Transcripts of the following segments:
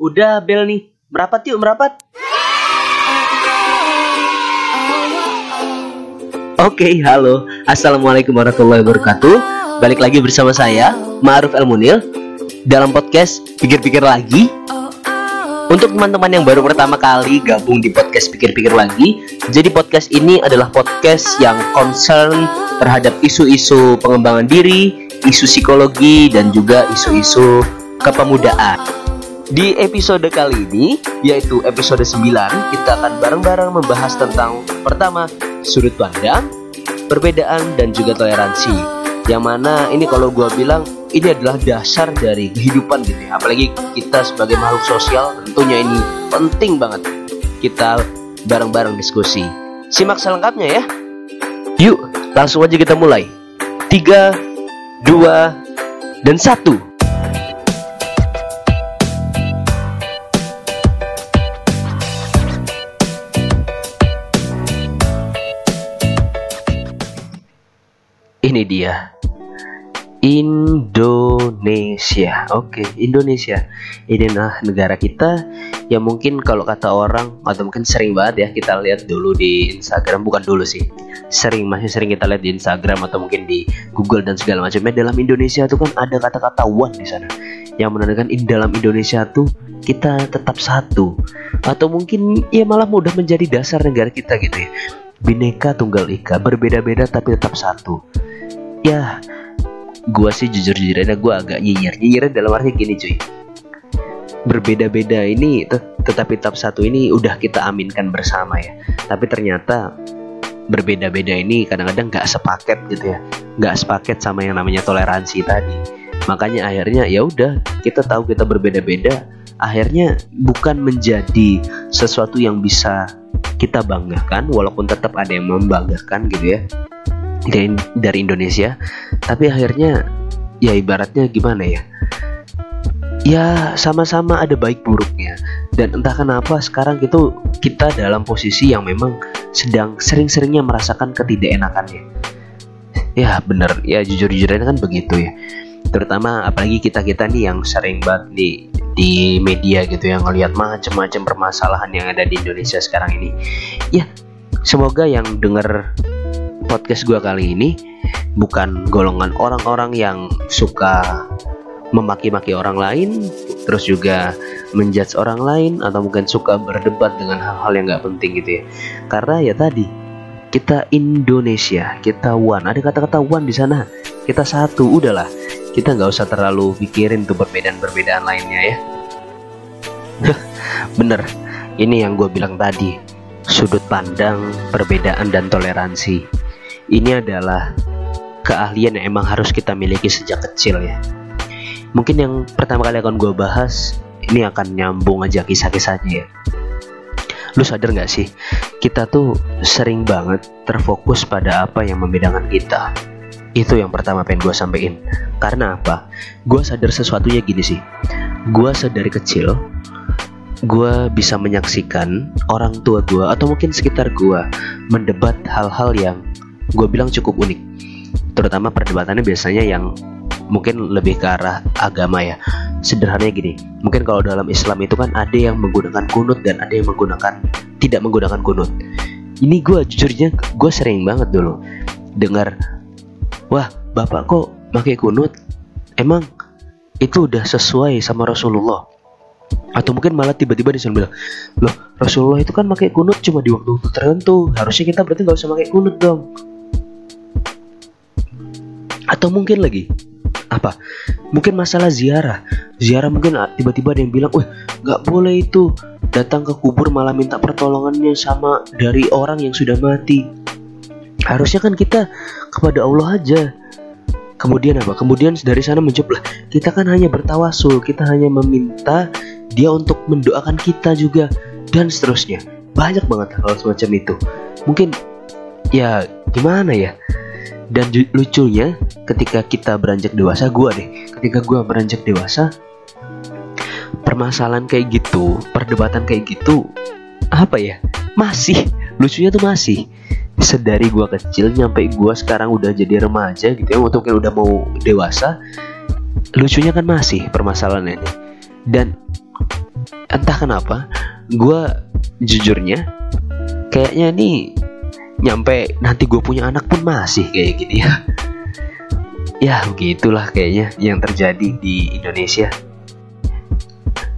Udah bel nih. Merapat yuk, merapat. Oke, halo. Assalamualaikum warahmatullahi wabarakatuh. Balik lagi bersama saya, Ma'ruf El Munil dalam podcast Pikir-pikir lagi. Untuk teman-teman yang baru pertama kali gabung di podcast Pikir-pikir lagi, jadi podcast ini adalah podcast yang concern terhadap isu-isu pengembangan diri, isu psikologi dan juga isu-isu kepemudaan. Di episode kali ini, yaitu episode 9, kita akan bareng-bareng membahas tentang pertama, sudut pandang, perbedaan dan juga toleransi. Yang mana ini kalau gue bilang ini adalah dasar dari kehidupan gitu ya. Apalagi kita sebagai makhluk sosial tentunya ini penting banget. Kita bareng-bareng diskusi. Simak selengkapnya ya. Yuk, langsung aja kita mulai. Tiga, dua, dan satu. Ini dia Indonesia. Oke, Indonesia. Ini nah negara kita yang mungkin kalau kata orang atau mungkin sering banget ya kita lihat dulu di Instagram bukan dulu sih. Sering masih sering kita lihat di Instagram atau mungkin di Google dan segala macamnya dalam Indonesia itu kan ada kata-kata one di sana yang menandakan in dalam Indonesia tuh kita tetap satu atau mungkin ya malah mudah menjadi dasar negara kita gitu ya. Bineka Tunggal Ika, berbeda-beda tapi tetap satu. Ya, gua sih jujur jujur aja gue agak nyinyir. Nyinyir dalam arti gini cuy. Berbeda-beda ini tetapi tetap satu ini udah kita aminkan bersama ya. Tapi ternyata berbeda-beda ini kadang-kadang nggak sepaket gitu ya. Nggak sepaket sama yang namanya toleransi tadi. Makanya akhirnya ya udah kita tahu kita berbeda-beda. Akhirnya bukan menjadi sesuatu yang bisa kita banggakan walaupun tetap ada yang membanggakan gitu ya dari, dari Indonesia. Tapi akhirnya ya ibaratnya gimana ya? Ya sama-sama ada baik buruknya. Dan entah kenapa sekarang itu kita dalam posisi yang memang sedang sering-seringnya merasakan ketidakenakannya. Ya bener. Ya jujur-jujurnya kan begitu ya. Terutama apalagi kita kita nih yang sering banget di di media gitu yang ngelihat macam-macam permasalahan yang ada di Indonesia sekarang ini. Ya semoga yang denger podcast gue kali ini bukan golongan orang-orang yang suka memaki-maki orang lain, terus juga menjudge orang lain atau mungkin suka berdebat dengan hal-hal yang nggak penting gitu ya. Karena ya tadi kita Indonesia, kita one, ada kata-kata one di sana, kita satu, udahlah, kita nggak usah terlalu pikirin tuh perbedaan-perbedaan lainnya ya. Bener, ini yang gue bilang tadi, sudut pandang, perbedaan dan toleransi ini adalah keahlian yang emang harus kita miliki sejak kecil ya. Mungkin yang pertama kali akan gue bahas ini akan nyambung aja kisah-kisahnya ya. Lu sadar gak sih kita tuh sering banget terfokus pada apa yang membedakan kita? Itu yang pertama pengen gue sampein. Karena apa? Gue sadar sesuatunya gini sih. Gue sadar kecil gue bisa menyaksikan orang tua gue atau mungkin sekitar gue mendebat hal-hal yang gue bilang cukup unik. Terutama perdebatannya biasanya yang mungkin lebih ke arah agama ya. Sederhananya gini mungkin kalau dalam Islam itu kan ada yang menggunakan kunut dan ada yang menggunakan tidak menggunakan kunut. Ini gue jujurnya gue sering banget dulu dengar wah bapak kok pakai kunut? Emang itu udah sesuai sama Rasulullah? Atau mungkin malah tiba-tiba di sini bilang loh Rasulullah itu kan pakai kunut cuma di waktu tertentu. Harusnya kita berarti nggak usah pakai kunut dong atau mungkin lagi apa? Mungkin masalah ziarah. Ziarah mungkin ah, tiba-tiba ada yang bilang wah nggak boleh itu datang ke kubur malah minta pertolongannya sama dari orang yang sudah mati. Harusnya kan kita kepada Allah aja. Kemudian apa? Kemudian dari sana menjawab kita kan hanya bertawasul kita hanya meminta dia untuk mendoakan kita juga dan seterusnya. Banyak banget hal semacam itu. Mungkin ya gimana ya dan lucunya ketika kita beranjak dewasa gue deh ketika gue beranjak dewasa permasalahan kayak gitu perdebatan kayak gitu apa ya masih lucunya tuh masih. Sedari gue kecil nyampe gue sekarang udah jadi remaja gitu ya untuk yang udah mau dewasa lucunya kan masih permasalahan ini dan entah kenapa gue jujurnya kayaknya nih nyampe nanti gue punya anak pun masih kayak gini ya. Ya begitulah kayaknya yang terjadi di Indonesia.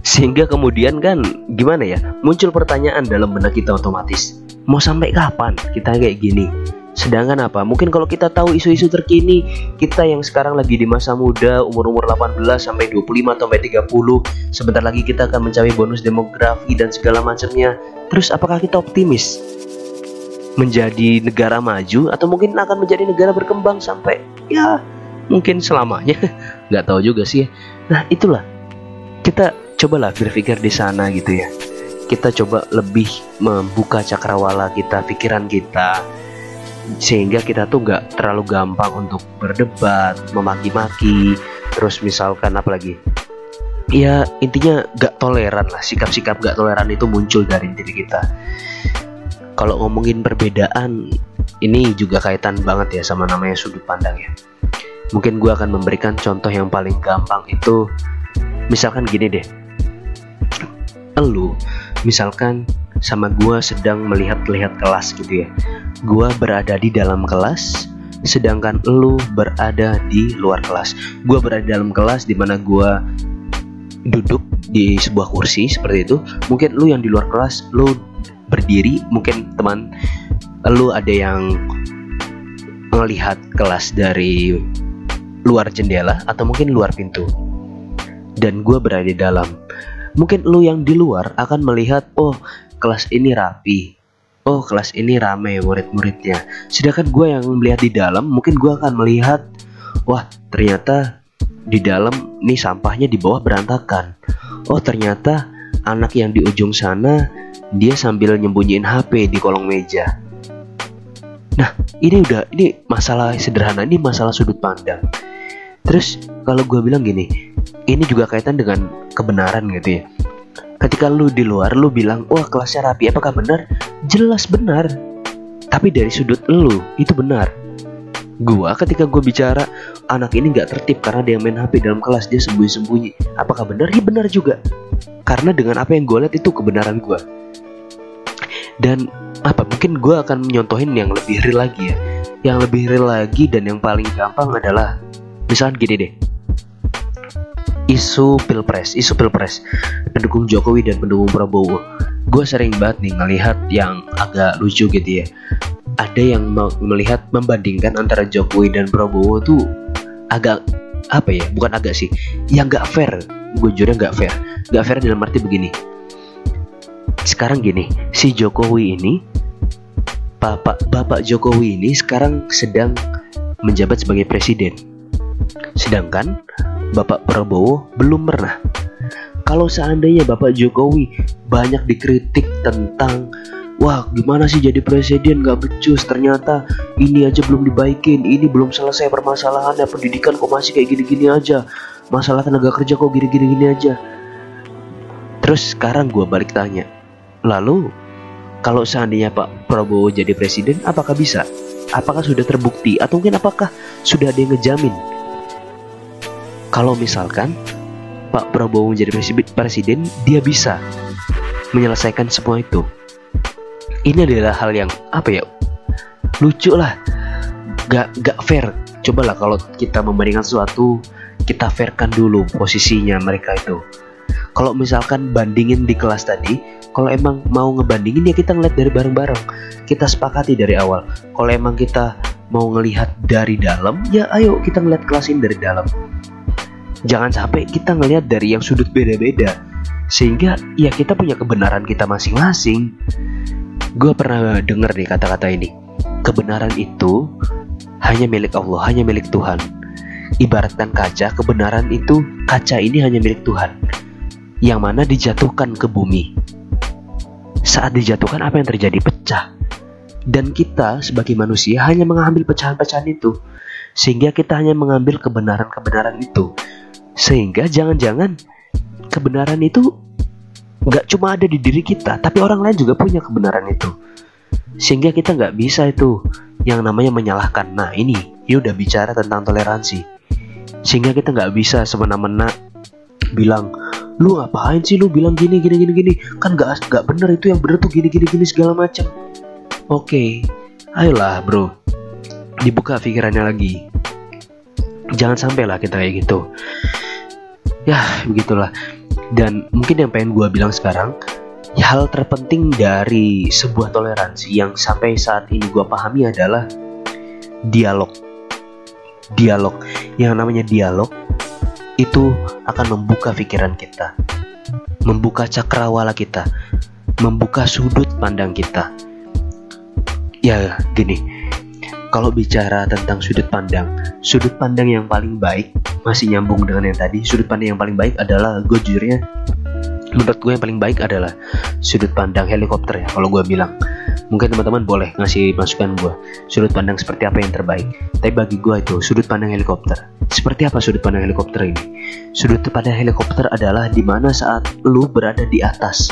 Sehingga kemudian kan gimana ya muncul pertanyaan dalam benak kita otomatis. Mau sampai kapan kita kayak gini? Sedangkan apa? Mungkin kalau kita tahu isu-isu terkini kita yang sekarang lagi di masa muda umur-umur 18 sampai 25 sampai 30 sebentar lagi kita akan mencapai bonus demografi dan segala macamnya. Terus apakah kita optimis menjadi negara maju atau mungkin akan menjadi negara berkembang sampai ya mungkin selamanya. Nggak tahu juga sih ya. nah itulah. Kita cobalah berpikir di sana gitu ya. Kita coba lebih membuka cakrawala kita pikiran kita sehingga kita tuh nggak terlalu gampang untuk berdebat memaki-maki. Terus misalkan apa lagi ya intinya gak toleran lah. Sikap-sikap gak toleran itu muncul dari diri kita kalau ngomongin perbedaan ini juga kaitan banget ya sama namanya sudut pandang ya. Mungkin gue akan memberikan contoh yang paling gampang itu misalkan gini deh. Lu misalkan sama gue sedang melihat-lihat kelas gitu ya. Gue berada di dalam kelas sedangkan lu berada di luar kelas. Gue berada di dalam kelas di mana gue duduk di sebuah kursi seperti itu. Mungkin lu yang di luar kelas lu berdiri mungkin teman lu ada yang melihat kelas dari luar jendela atau mungkin luar pintu. Dan gue berada di dalam. Mungkin lu yang di luar akan melihat, oh kelas ini rapi. Oh kelas ini rame murid-muridnya. Sedangkan gue yang melihat di dalam, mungkin gue akan melihat, wah ternyata di dalam nih sampahnya di bawah berantakan. Oh ternyata anak yang di ujung sana dia sambil nyembunyiin HP di kolong meja. Nah, ini udah ini masalah sederhana, ini masalah sudut pandang. Terus kalau gue bilang gini, ini juga kaitan dengan kebenaran gitu ya. Ketika lu di luar lu bilang, wah kelasnya rapi, apakah benar? Jelas benar. Tapi dari sudut lu itu benar. Gua ketika gue bicara anak ini nggak tertib karena dia main HP dalam kelas dia sembunyi-sembunyi. Apakah benar? Ya benar juga. Karena dengan apa yang gue lihat itu kebenaran gue. Dan apa mungkin gue akan menyontohin yang lebih real lagi ya. Yang lebih real lagi dan yang paling gampang adalah misalnya gini deh. Isu pilpres isu pilpres. Pendukung Jokowi dan pendukung Prabowo. Gue sering banget nih ngelihat yang agak lucu gitu ya. Ada yang melihat membandingkan antara Jokowi dan Prabowo tuh agak apa ya bukan agak sih yang gak fair. Gue jujur gak fair. Gak fair dalam arti begini sekarang gini si Jokowi ini bapak bapak Jokowi ini sekarang sedang menjabat sebagai presiden. Sedangkan Bapak Prabowo belum pernah. Kalau seandainya Bapak Jokowi banyak dikritik tentang Wah gimana sih jadi presiden? Gak becus Ternyata ini aja belum dibaikin Ini belum selesai permasalahannya Pendidikan kok masih kayak gini-gini aja Masalah tenaga kerja kok gini-gini aja. Terus sekarang gue balik tanya Lalu kalau seandainya Pak Prabowo jadi presiden apakah bisa? Apakah sudah terbukti? Atau mungkin apakah sudah ada yang ngejamin kalau misalkan Pak Prabowo menjadi presiden, dia bisa menyelesaikan semua itu. Ini adalah hal yang apa ya? Lucu lah, gak gak fair. Cobalah kalau kita membandingkan sesuatu, kita fairkan dulu posisinya mereka itu. Kalau misalkan bandingin di kelas tadi, kalau emang mau ngebandingin ya kita ngeliat dari bareng-bareng. Kita sepakati dari awal. Kalau emang kita mau ngelihat dari dalam, ya ayo kita ngeliat kelas ini dari dalam. Jangan sampai kita ngelihat dari yang sudut beda-beda. Sehingga ya kita punya kebenaran kita masing-masing. Gue pernah denger nih kata-kata ini. Kebenaran itu hanya milik Allah hanya milik Tuhan. Ibaratkan kaca kebenaran itu kaca ini hanya milik Tuhan yang mana dijatuhkan ke bumi saat dijatuhkan apa yang terjadi pecah dan kita sebagai manusia hanya mengambil pecahan-pecahan itu sehingga kita hanya mengambil kebenaran-kebenaran itu sehingga jangan-jangan kebenaran itu nggak cuma ada di diri kita, tapi orang lain juga punya kebenaran itu. Sehingga kita nggak bisa itu yang namanya menyalahkan. Nah ini, ya udah bicara tentang toleransi. Sehingga kita nggak bisa semena-mena bilang, lu ngapain sih lu bilang gini gini gini gini? Kan gak gak bener itu yang bener tuh gini gini gini segala macam oke okay. ayolah bro. Dibuka pikirannya lagi. Jangan sampai lah kita kayak gitu. Ya begitulah. Dan mungkin yang pengen gue bilang sekarang hal terpenting dari sebuah toleransi yang sampai saat ini gue pahami adalah dialog. Dialog. Yang namanya dialog itu akan membuka pikiran kita, membuka cakrawala kita, membuka sudut pandang kita. Ya, gini, kalau bicara tentang sudut pandang, sudut pandang yang paling baik masih nyambung dengan yang tadi. Sudut pandang yang paling baik adalah gue jujurnya, menurut gue yang paling baik adalah sudut pandang helikopter ya. Kalau gue bilang, mungkin teman-teman boleh ngasih masukan gue sudut pandang seperti apa yang terbaik. Tapi bagi gue itu sudut pandang helikopter. Seperti apa sudut pandang helikopter ini? Sudut pandang helikopter adalah di mana saat lu berada di atas.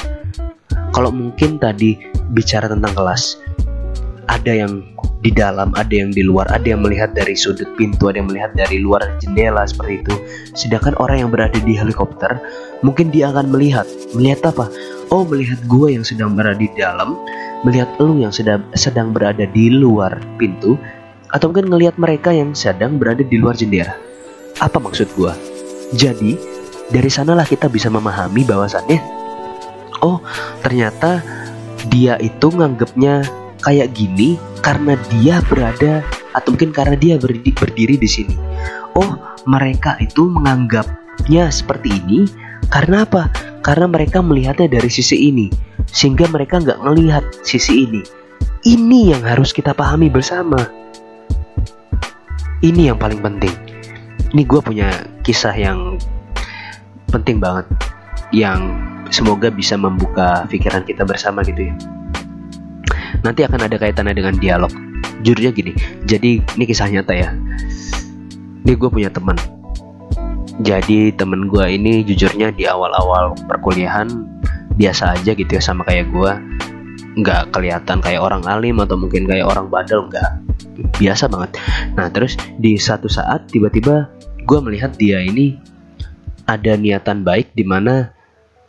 Kalau mungkin tadi bicara tentang kelas ada yang di dalam, ada yang di luar, ada yang melihat dari sudut pintu, ada yang melihat dari luar jendela seperti itu. Sedangkan orang yang berada di helikopter, mungkin dia akan melihat, melihat apa? Oh, melihat gue yang sedang berada di dalam, melihat lu yang sedang sedang berada di luar pintu atau mungkin ngelihat mereka yang sedang berada di luar jendela. Apa maksud gua? Jadi, dari sanalah kita bisa memahami bahwasannya oh, ternyata dia itu nganggapnya kayak gini karena dia berada atau mungkin karena dia berdiri, berdiri di sini. Oh, mereka itu menganggapnya seperti ini karena apa? Karena mereka melihatnya dari sisi ini sehingga mereka nggak melihat sisi ini. Ini yang harus kita pahami bersama. Ini yang paling penting. Ini gue punya kisah yang penting banget, yang semoga bisa membuka pikiran kita bersama gitu ya. Nanti akan ada kaitannya dengan dialog. Jujurnya gini, jadi ini kisah nyata ya. Ini gue punya teman. Jadi temen gue ini jujurnya di awal-awal perkuliahan biasa aja gitu ya sama kayak gue nggak kelihatan kayak orang alim atau mungkin kayak orang bandel nggak. Biasa banget. Nah terus di satu saat tiba-tiba gue melihat dia ini ada niatan baik di mana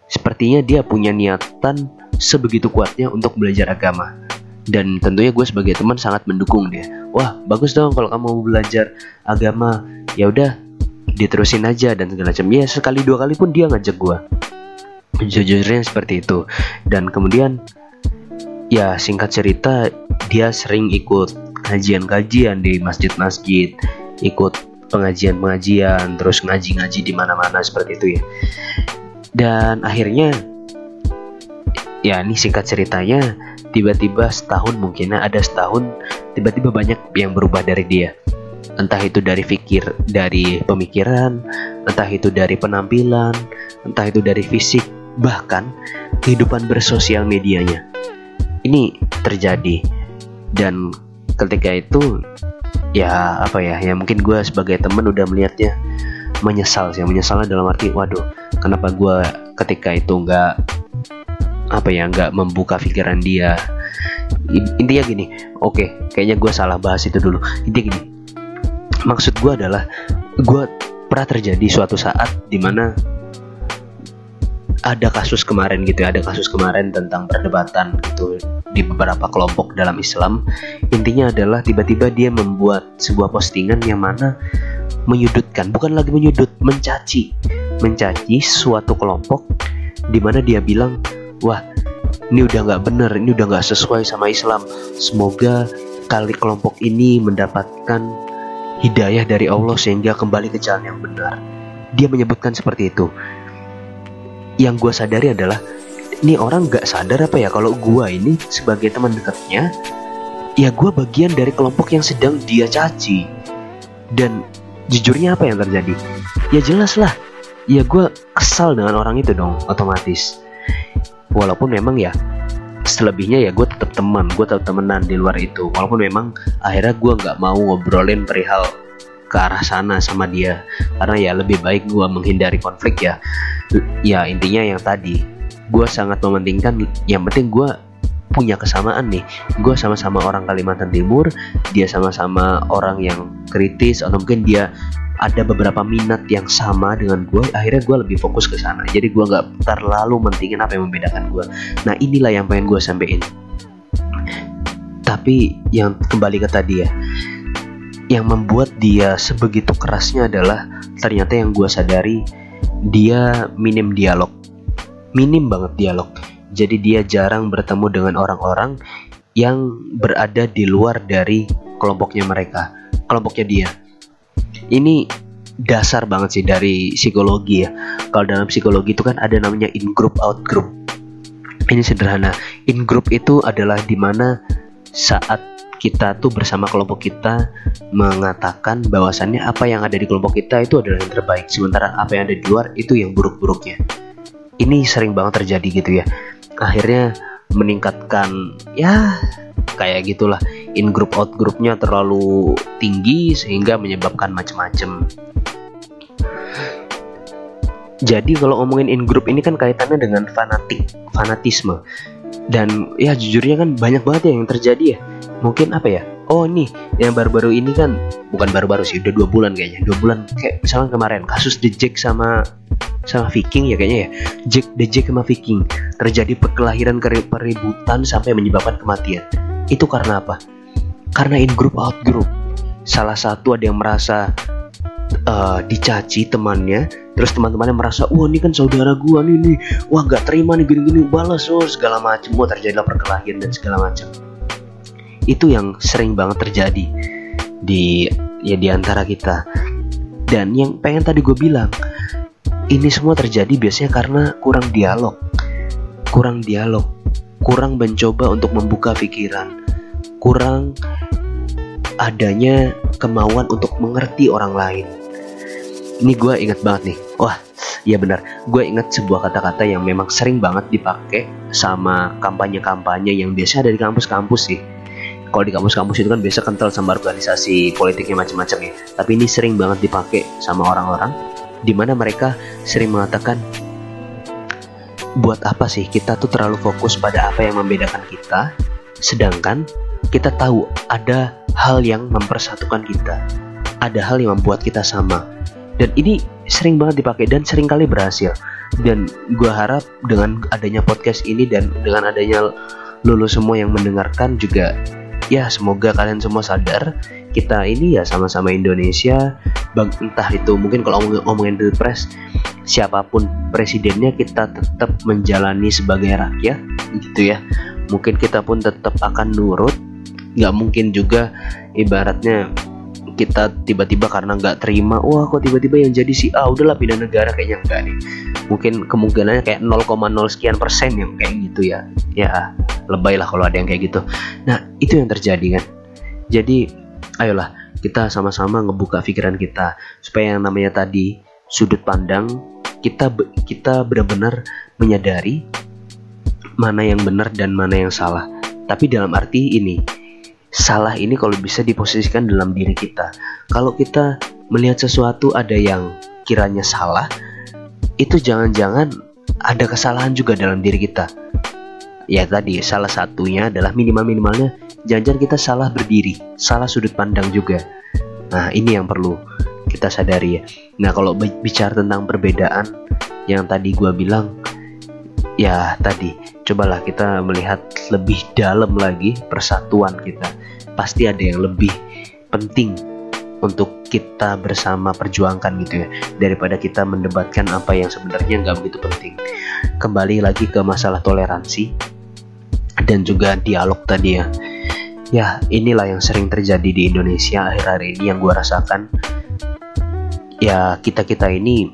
sepertinya dia punya niatan sebegitu kuatnya untuk belajar agama. Dan tentunya gue sebagai teman sangat mendukung dia. Wah bagus dong kalau kamu belajar agama. Ya udah diterusin aja dan segala macam. Ya sekali dua kali pun dia ngajak gue jujurnya seperti itu. Dan kemudian ya singkat cerita dia sering ikut kajian-kajian di masjid-masjid ikut pengajian-pengajian terus ngaji-ngaji di mana-mana seperti itu ya. Dan akhirnya ya ini singkat ceritanya tiba-tiba setahun mungkin ada setahun tiba-tiba banyak yang berubah dari dia entah itu dari pikir dari pemikiran entah itu dari penampilan entah itu dari fisik bahkan kehidupan bersosial medianya. Ini terjadi. Dan ketika itu ya apa ya ya mungkin gue sebagai temen udah melihatnya menyesal sih. Menyesalnya dalam arti waduh kenapa gue ketika itu nggak apa ya nggak membuka pikiran dia? Intinya gini oke okay, kayaknya gue salah bahas itu dulu. Intinya gini maksud gue adalah gue pernah terjadi suatu saat di mana ada kasus kemarin gitu ya, ada kasus kemarin tentang perdebatan gitu di beberapa kelompok dalam Islam. Intinya adalah tiba-tiba dia membuat sebuah postingan yang mana menyudutkan, bukan lagi menyudut, mencaci, mencaci suatu kelompok di mana dia bilang, wah ini udah nggak bener, ini udah nggak sesuai sama Islam. Semoga kali kelompok ini mendapatkan hidayah dari Allah sehingga kembali ke jalan yang benar. Dia menyebutkan seperti itu. Yang gue sadari adalah ini orang gak sadar apa ya kalau gue ini sebagai teman dekatnya ya gue bagian dari kelompok yang sedang dia caci. Dan jujurnya apa yang terjadi? Ya jelas lah. Ya gue kesal dengan orang itu dong otomatis. Walaupun memang ya selebihnya ya gue tetap teman gue tetap temenan di luar itu. Walaupun memang akhirnya gue nggak mau ngobrolin perihal ke arah sana sama dia. Karena ya lebih baik gue menghindari konflik ya. Ya intinya yang tadi gue sangat mementingkan yang penting gue punya kesamaan nih. Gue sama-sama orang Kalimantan Timur dia sama-sama orang yang kritis atau mungkin dia ada beberapa minat yang sama dengan gue akhirnya gue lebih fokus ke sana. Jadi gue nggak terlalu mentingin apa yang membedakan gue nah inilah yang pengen gue sampein. Tapi yang kembali ke tadi ya yang membuat dia sebegitu kerasnya adalah ternyata yang gue sadari dia minim dialog. Minim banget dialog. Jadi dia jarang bertemu dengan orang-orang yang berada di luar dari kelompoknya mereka kelompoknya dia ini dasar banget sih dari psikologi ya. Kalau dalam psikologi itu kan ada namanya in group out group ini sederhana. In group itu adalah di mana saat kita tuh bersama kelompok kita mengatakan bahwasannya apa yang ada di kelompok kita itu adalah yang terbaik sementara apa yang ada di luar itu yang buruk-buruknya. Ini sering banget terjadi gitu ya. Akhirnya meningkatkan ya kayak gitulah. In group out grupnya terlalu tinggi sehingga menyebabkan macam-macam jadi kalau ngomongin in group ini kan kaitannya dengan fanatik fanatisme. Dan ya jujurnya kan banyak banget ya yang terjadi ya. Mungkin apa ya oh nih yang baru-baru ini kan bukan baru-baru sih udah dua bulan kayaknya dua bulan. Kayak misalnya kemarin kasus The Jack sama sama Viking ya kayaknya ya. Jack The Jack sama Viking. Terjadi perkelahiran peributan sampai menyebabkan kematian. Itu karena apa? Karena in group out group. Salah satu ada yang merasa uh, dicaci temannya terus teman-temannya merasa wah ini kan saudara gua nih nih. Wah gak terima nih gini-gini balas oh segala macam wah terjadilah perkelahian dan segala macam itu yang sering banget terjadi di ya di antara kita. Dan yang pengen tadi gue bilang ini semua terjadi biasanya karena kurang dialog. Kurang dialog. Kurang mencoba untuk membuka pikiran. Kurang adanya kemauan untuk mengerti orang lain. Ini gue inget banget nih. Wah Iya benar, gue inget sebuah kata-kata yang memang sering banget dipakai sama kampanye-kampanye yang biasa ada di kampus-kampus sih kalau di kampus-kampus itu kan biasa kental sama organisasi politiknya macam-macam ya. Tapi ini sering banget dipakai sama orang-orang di mana mereka sering mengatakan buat apa sih kita tuh terlalu fokus pada apa yang membedakan kita sedangkan kita tahu ada hal yang mempersatukan kita ada hal yang membuat kita sama. Dan ini sering banget dipakai dan sering kali berhasil. Dan gue harap dengan adanya podcast ini dan dengan adanya lulus semua yang mendengarkan juga ya semoga kalian semua sadar. Kita ini ya sama-sama Indonesia. Bang entah itu mungkin kalau ngomong ngomongin pilpres siapa pun presidennya kita tetap menjalani sebagai rakyat gitu ya. Mungkin kita pun tetap akan nurut. Nggak mungkin juga ibaratnya kita tiba-tiba karena nggak terima wah kok tiba-tiba yang jadi si A udahlah pindah negara kayaknya enggak nih. Mungkin kemungkinannya kayak 0,0 sekian persen yang kayak gitu ya. Ya lebay lah kalau ada yang kayak gitu nah itu yang terjadi kan jadi ayolah kita sama-sama ngebuka pikiran kita supaya yang namanya tadi sudut pandang kita kita benar-benar menyadari mana yang benar dan mana yang salah tapi dalam arti ini salah ini kalau bisa diposisikan dalam diri kita. Kalau kita melihat sesuatu ada yang kiranya salah, itu jangan-jangan ada kesalahan juga dalam diri kita. Ya tadi salah satunya adalah minimal-minimalnya jangan-jangan kita salah berdiri, salah sudut pandang juga. Nah ini yang perlu kita sadari ya. Nah kalau bicara tentang perbedaan yang tadi gue bilang, ya tadi cobalah kita melihat lebih dalam lagi persatuan kita pasti ada yang lebih penting untuk kita bersama perjuangkan gitu ya daripada kita mendebatkan apa yang sebenarnya nggak begitu penting kembali lagi ke masalah toleransi dan juga dialog tadi ya. Ya inilah yang sering terjadi di Indonesia akhir-akhir ini yang gue rasakan. Ya kita kita ini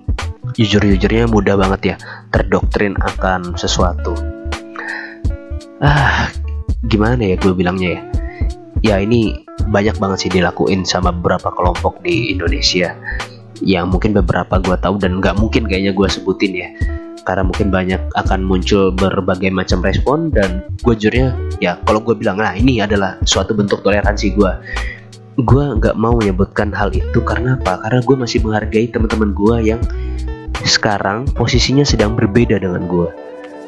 jujur-jujurnya mudah banget ya terdoktrin akan sesuatu. Ah gimana ya gue bilangnya ya? Ya ini banyak banget sih dilakuin sama beberapa kelompok di Indonesia. Yang mungkin beberapa gue tahu dan nggak mungkin kayaknya gue sebutin ya karena mungkin banyak akan muncul berbagai macam respon dan gue jujurnya ya kalau gue bilang nah ini adalah suatu bentuk toleransi gue gue nggak mau menyebutkan hal itu karena apa? Karena gue masih menghargai teman-teman gue yang sekarang posisinya sedang berbeda dengan gue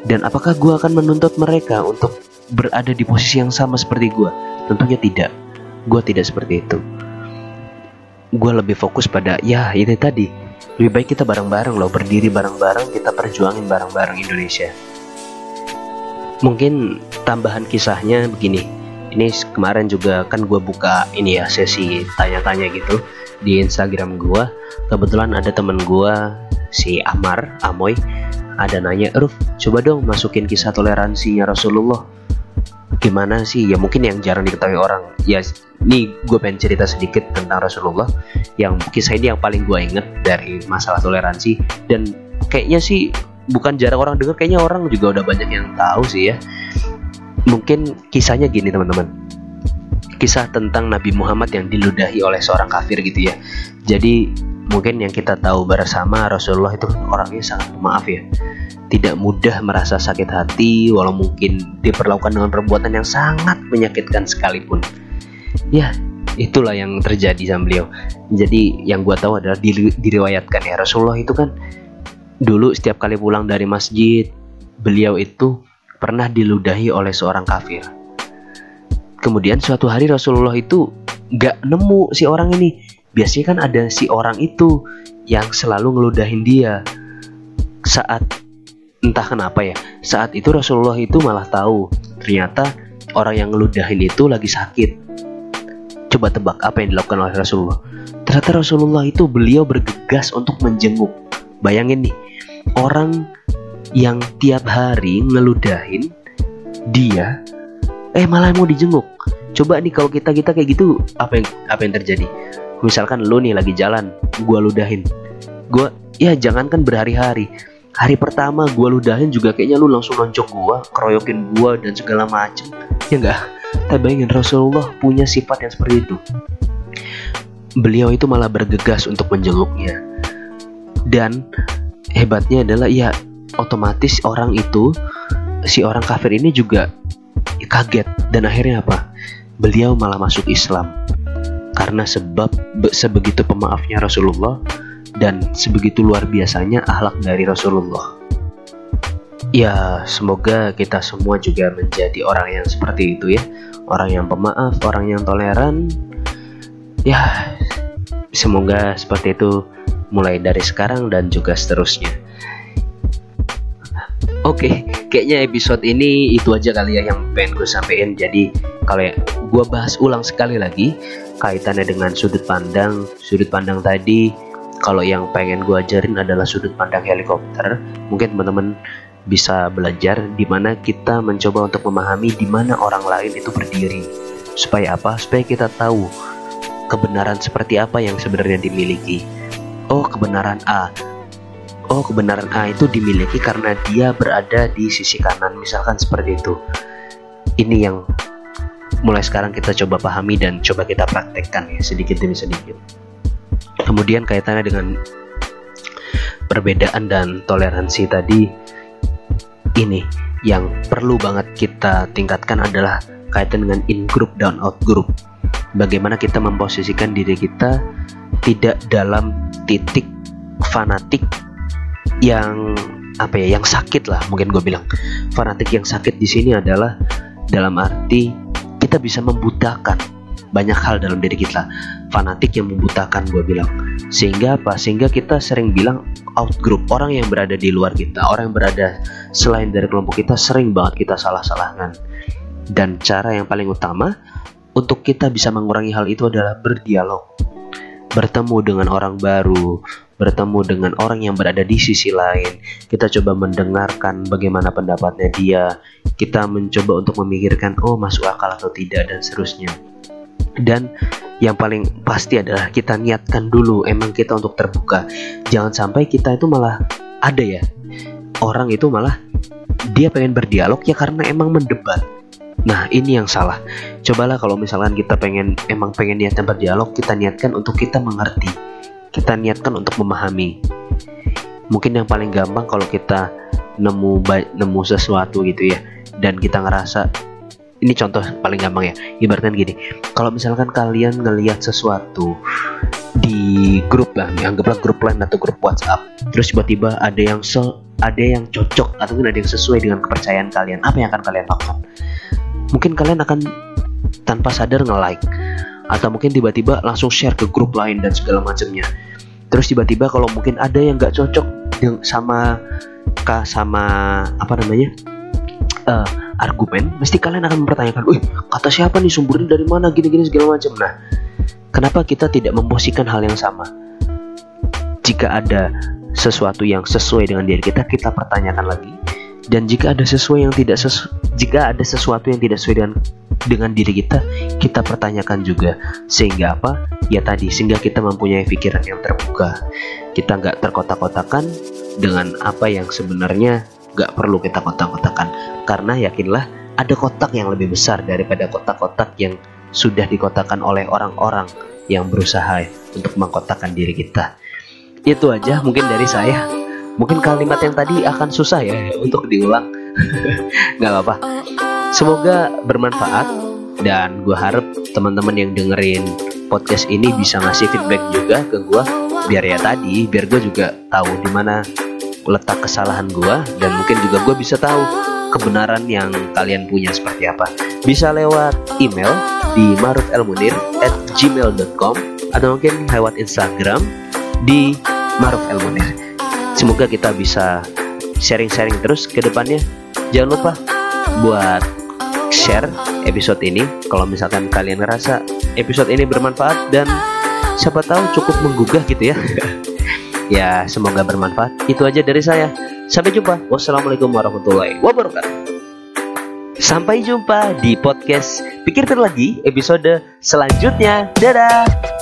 dan apakah gue akan menuntut mereka untuk berada di posisi yang sama seperti gue Tentunya tidak. Gue tidak seperti itu. gue lebih fokus pada ya ini tadi lebih baik kita bareng-bareng loh berdiri bareng-bareng kita perjuangin bareng-bareng Indonesia. Mungkin tambahan kisahnya begini. Ini kemarin juga kan gue buka ini ya sesi tanya-tanya gitu di Instagram gue kebetulan ada temen gue si Amar Amoy. Ada nanya Ruf coba dong masukin kisah toleransinya Rasulullah gimana sih? Ya mungkin yang jarang diketahui orang. Ya ini gue pengen cerita sedikit tentang Rasulullah. Yang kisah ini yang paling gue inget dari masalah toleransi. Dan kayaknya sih bukan jarang orang dengar kayaknya orang juga udah banyak yang tahu sih ya. Mungkin kisahnya gini teman-teman. Kisah tentang Nabi Muhammad yang diludahi oleh seorang kafir gitu ya. Jadi mungkin yang kita tahu bersama Rasulullah itu kan orangnya sangat maaf ya tidak mudah merasa sakit hati walau mungkin diperlakukan dengan perbuatan yang sangat menyakitkan sekalipun ya itulah yang terjadi sama beliau jadi yang gue tahu adalah diriwayatkan ya Rasulullah itu kan Dulu setiap kali pulang dari masjid, beliau itu pernah diludahi oleh seorang kafir. Kemudian suatu hari Rasulullah itu gak nemu si orang ini. Biasanya kan ada si orang itu yang selalu ngeludahin dia. Saat entah kenapa ya, saat itu Rasulullah itu malah tahu ternyata orang yang ngeludahin itu lagi sakit. Coba tebak apa yang dilakukan oleh Rasulullah. Ternyata Rasulullah itu beliau bergegas untuk menjenguk. Bayangin nih, orang yang tiap hari ngeludahin dia eh malah mau dijenguk coba nih kalau kita kita kayak gitu apa yang apa yang terjadi misalkan lu nih lagi jalan gua ludahin. Gua ya jangankan berhari-hari. Hari pertama gua ludahin juga kayaknya lu langsung nonjok gua keroyokin gua dan segala macem. Ya enggak tapi bayangin Rasulullah punya sifat yang seperti itu. Beliau itu malah bergegas untuk menjenguknya. Dan hebatnya adalah ya otomatis orang itu si orang kafir ini juga kaget. Dan akhirnya apa? Beliau malah masuk Islam karena sebab sebegitu pemaafnya Rasulullah dan sebegitu luar biasanya akhlak dari Rasulullah. Ya, semoga kita semua juga menjadi orang yang seperti itu ya. Orang yang pemaaf, orang yang toleran. Ya, semoga seperti itu mulai dari sekarang dan juga seterusnya. Oke, kayaknya episode ini itu aja kali ya yang pengen gue sampein. Jadi kalau ya, gue bahas ulang sekali lagi kaitannya dengan sudut pandang, sudut pandang tadi. Kalau yang pengen gue ajarin adalah sudut pandang helikopter. Mungkin teman-teman bisa belajar di mana kita mencoba untuk memahami di mana orang lain itu berdiri. Supaya apa? Supaya kita tahu kebenaran seperti apa yang sebenarnya dimiliki oh kebenaran A oh kebenaran A itu dimiliki karena dia berada di sisi kanan misalkan seperti itu ini yang mulai sekarang kita coba pahami dan coba kita praktekkan ya sedikit demi sedikit. Kemudian kaitannya dengan perbedaan dan toleransi tadi ini yang perlu banget kita tingkatkan adalah kaitan dengan in group dan out group. Bagaimana kita memposisikan diri kita tidak dalam titik fanatik yang apa ya yang sakit lah mungkin gue bilang. Fanatik yang sakit di sini adalah dalam arti kita bisa membutakan banyak hal dalam diri kita fanatik yang membutakan gue bilang sehingga apa sehingga kita sering bilang out group orang yang berada di luar kita orang yang berada selain dari kelompok kita sering banget kita salah-salahkan dan cara yang paling utama untuk kita bisa mengurangi hal itu adalah berdialog bertemu dengan orang baru, bertemu dengan orang yang berada di sisi lain. Kita coba mendengarkan bagaimana pendapatnya dia. Kita mencoba untuk memikirkan, oh masuk akal atau tidak dan seterusnya. Dan yang paling pasti adalah kita niatkan dulu emang kita untuk terbuka. Jangan sampai kita itu malah ada ya orang itu malah dia pengen berdialog ya karena emang mendebat Nah ini yang salah. Cobalah kalau misalkan kita pengen emang pengen niatkan berdialog, kita niatkan untuk kita mengerti, kita niatkan untuk memahami. Mungkin yang paling gampang kalau kita nemu nemu sesuatu gitu ya, dan kita ngerasa ini contoh paling gampang ya. Ibaratkan gini, kalau misalkan kalian ngelihat sesuatu di grup lah, anggaplah grup lain atau grup WhatsApp, terus tiba-tiba ada yang se ada yang cocok atau ada yang sesuai dengan kepercayaan kalian, apa yang akan kalian lakukan? mungkin kalian akan tanpa sadar nge-like atau mungkin tiba-tiba langsung share ke grup lain dan segala macamnya terus tiba-tiba kalau mungkin ada yang nggak cocok dengan sama kah sama apa namanya uh, argumen mesti kalian akan mempertanyakan, "Wih, kata siapa nih sumbernya dari mana gini-gini segala macam." Nah, kenapa kita tidak memposisikan hal yang sama? Jika ada sesuatu yang sesuai dengan diri kita, kita pertanyakan lagi. Dan jika ada sesuai yang tidak sesu jika ada sesuatu yang tidak sesuai dengan dengan diri kita, kita pertanyakan juga. Sehingga apa? Ya tadi, sehingga kita mempunyai pikiran yang terbuka. Kita nggak terkotak-kotakan dengan apa yang sebenarnya nggak perlu kita kotak-kotakan. Karena yakinlah ada kotak yang lebih besar daripada kotak-kotak yang sudah dikotakan oleh orang-orang yang berusaha untuk mengkotakkan diri kita. Itu aja mungkin dari saya. Mungkin kalimat yang tadi akan susah ya untuk diulang. Gak apa-apa. Semoga bermanfaat dan gue harap teman-teman yang dengerin podcast ini bisa ngasih feedback juga ke gue biar ya tadi biar gue juga tahu di mana letak kesalahan gue dan mungkin juga gue bisa tahu kebenaran yang kalian punya seperti apa bisa lewat email di marufelmunir at gmail.com atau mungkin lewat Instagram di Maruf Elmunir. Semoga kita bisa sharing-sharing terus ke depannya. Jangan lupa buat share episode ini kalau misalkan kalian ngerasa episode ini bermanfaat dan siapa tahu cukup menggugah gitu ya. ya, semoga bermanfaat. Itu aja dari saya. Sampai jumpa. Wassalamualaikum warahmatullahi wabarakatuh. Sampai jumpa di podcast Pikirkan Lagi episode selanjutnya. Dadah.